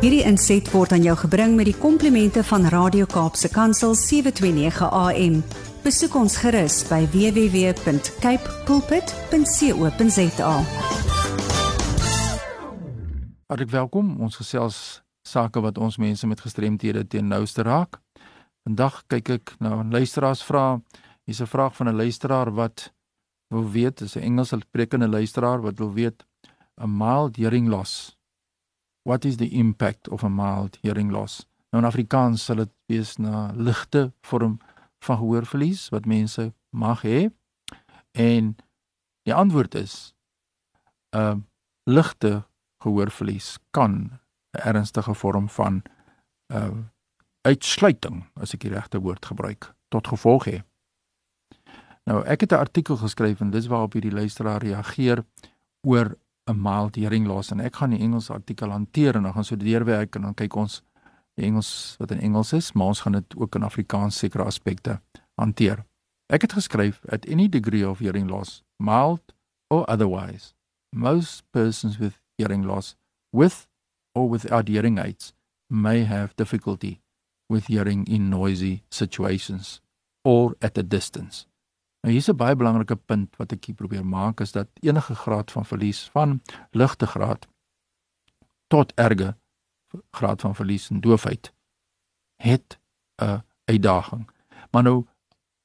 Hierdie inset word aan jou gebring met die komplimente van Radio Kaapse Kansel 729 AM. Besoek ons gerus by www.cape pulpit.co.za. Hartlik welkom. Ons gesels sake wat ons mense met gestremthede teen nouste raak. Vandag kyk ek na 'n luisteraars vra. Hier's 'n vraag van 'n luisteraar wat wil weet, dis 'n Engelse sprekende luisteraar wat wil weet 'n mild hearing loss. What is the impact of a mild hearing loss? Nou in Afrikaans sal dit wees na ligte vorm van gehoorverlies wat mense mag hê. En die antwoord is 'n uh, ligte gehoorverlies kan 'n ernstige vorm van 'n uh, uitsluiting, as ek die regte woord gebruik, tot gevolg hê. Nou ek het 'n artikel geskryf en dis waarop hierdie luisteraar reageer oor 'n mild hearing loss en ek gaan die Engelse artikel hanteer en dan gaan so deurwerk en dan kyk ons die Engels wat in Engels is, maar ons gaan dit ook in Afrikaans sekere aspekte hanteer. Ek het geskryf at any degree of hearing loss, mild or otherwise, most persons with hearing loss with or without hearing aids may have difficulty with hearing in noisy situations or at a distance. Nou hier's 'n baie belangrike punt wat ek hier probeer maak is dat enige graad van verlies van ligte graad tot erge graad van verlies en doofheid het 'n uitdaging. Maar nou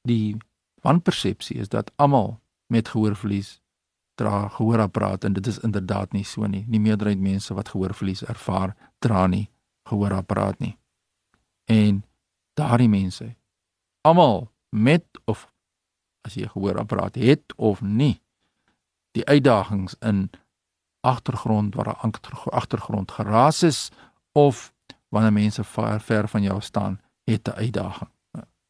die wanpersepsie is dat almal met gehoorverlies dra gehoorapparaat en dit is inderdaad nie so nie. Die meerderheid mense wat gehoorverlies ervaar, dra nie gehoorapparaat nie. En daardie mense almal met of as jy 'n gehoorapparaat het of nie die uitdagings in agtergrond waar 'n agtergrond geraas is of wanneer mense ver, ver van jou staan het 'n uitdaging.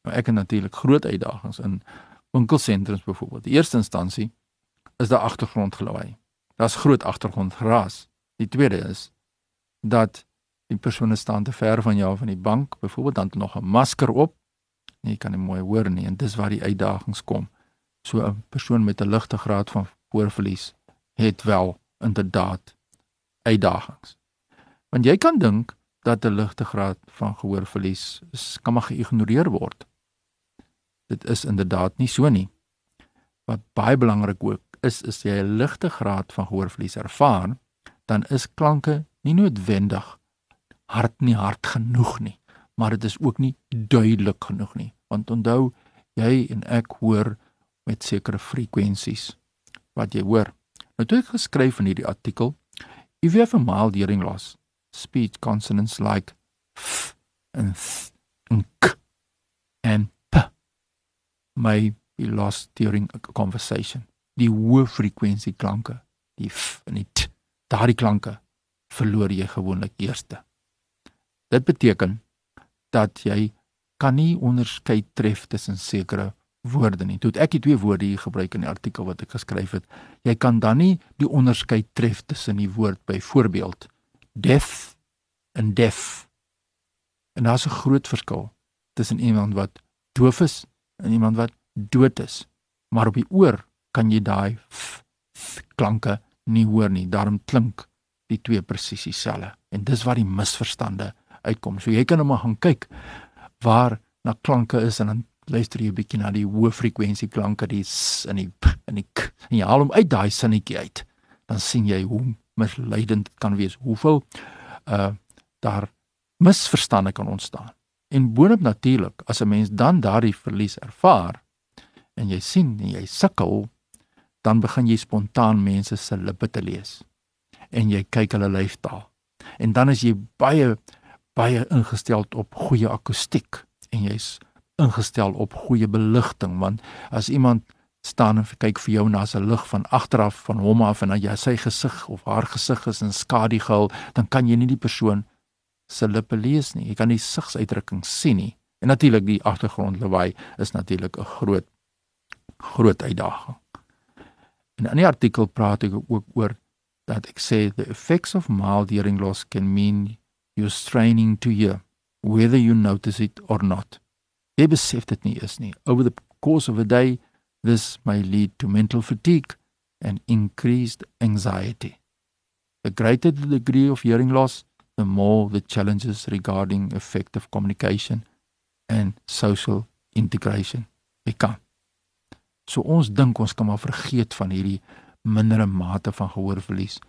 Nou ek het natuurlik groot uitdagings in winkelsentrums byvoorbeeld. Die eerste instansie is daar agtergrondgelawaai. Daar's groot agtergrondgeraas. Die tweede is dat die persone staan te ver van jou van die bank, byvoorbeeld dan nog 'n masker op en jy kan nie mooi hoor nie en dis waar die uitdagings kom. So 'n persoon met 'n ligte graad van hoorverlies het wel inderdaad uitdagings. Want jy kan dink dat 'n ligte graad van gehoorverlies kan maar geïgnoreer word. Dit is inderdaad nie so nie. Wat baie belangrik ook is is jy 'n ligte graad van gehoorverlies ervaar, dan is klanke nie noodwendig hard nie hard genoeg nie, maar dit is ook nie duidelik genoeg nie. Want onthou, jy en ek hoor met sekere frekwensies wat jy hoor. Nou toe ek geskryf in hierdie artikel, if you have a mild hearing loss, speech consonants like f and th and k and p may be lost during a conversation die hoë frekwensie klanke, die f en die t, daardie klanke verloor jy gewoonlik eerste. Dit beteken dat jy kan nie onderskei tref tussen sekere woorde nie. Toe ek die twee woorde hier gebruik in die artikel wat ek geskryf het, jy kan dan nie die onderskei tref tussen die woord byvoorbeeld deaf en deaf. En daar's 'n groot verskil tussen iemand wat doof is en iemand wat dood is. Maar op die oor kan jy daai klanke nie hoor nie. Daarom klink die twee presies dieselfde. En dis waar die misverstande uitkom. So jy kan net maar gaan kyk waar na klanke is en dan luister jy 'n bietjie na die hoë frekwensie klanke die in die en die en jy haal hom uit daai sinnetjie uit. Dan sien jy hoe misleidend dit kan wees. Hoeveel uh daar misverstande kan ontstaan. En boonop natuurlik as 'n mens dan daardie verlies ervaar en jy sien en jy sukkel dan begin jy spontaan mense se lippe te lees en jy kyk hulle lyfstaal en dan is jy baie baie ingestel op goeie akoestiek en jy's ingestel op goeie beligting want as iemand staan en kyk vir jou na sy lig van agteraf van hom af en dan jy sy gesig of haar gesig is in skadugehul dan kan jy nie die persoon se lippe lees nie. Jy kan die sigsuitdrukking sien nie. En natuurlik die agtergrond lawaai is natuurlik 'n groot groot uitdaging. En in die artikel praat ek ook oor dat ek sê the effects of mild hearing loss can mean you're straining to hear whether you notice it or not. Jy besef dit nie is nie. Over the course of a day this may lead to mental fatigue and increased anxiety. A greater the degree of hearing loss, the more the challenges regarding effective communication and social integration become. So ons dink ons kan maar vergeet van hierdie mindere mate van gehoorverlies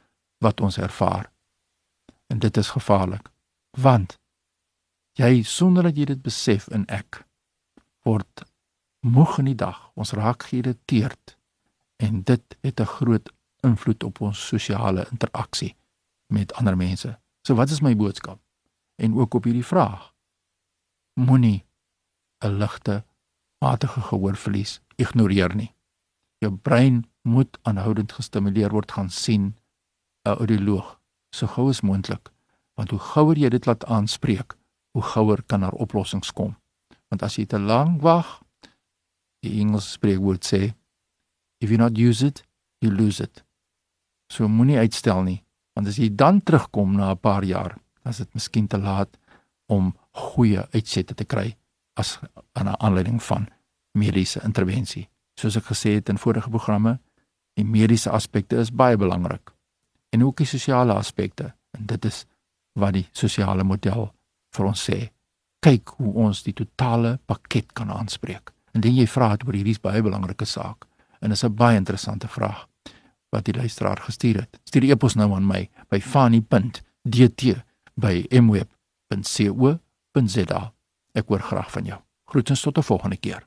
wat ons ervaar. En dit is gevaarlik want jy sonder dat jy dit besef in ek word moeg in die dag. Ons raak geïrriteerd en dit het 'n groot invloed op ons sosiale interaksie met ander mense. So wat is my boodskap? En ook op hierdie vraag. Moenie 'n ligte matige gehoorverlies ignoreer nie. Jou brein moet aanhoudend gestimuleer word gaan sien 'n audioloog so gou as moontlik want hoe gouer jy dit laat aanspreek, hoe gouer kan daar oplossings kom. Want as jy te lank wag, die Engelse spreekwoord sê, if you not use it, you lose it. So moenie uitstel nie, want as jy dan terugkom na 'n paar jaar, dan is dit miskien te laat om goeie uitsette te kry as 'n aanleiding van mediese intervensie. Soos ek gesê het in vorige programme, die mediese aspekte is baie belangrik en ook die sosiale aspekte en dit is wat die sosiale model vir ons sê. Kyk hoe ons die totale pakket kan aanspreek. En dan jy vra oor hierdie baie belangrike saak en dit is 'n baie interessante vraag wat die luisteraar gestuur het. Stuur die e-pos nou aan my by fani.dt by mweb.co.za. Ek hoor graag van jou. Groetens tot 'n volgende keer.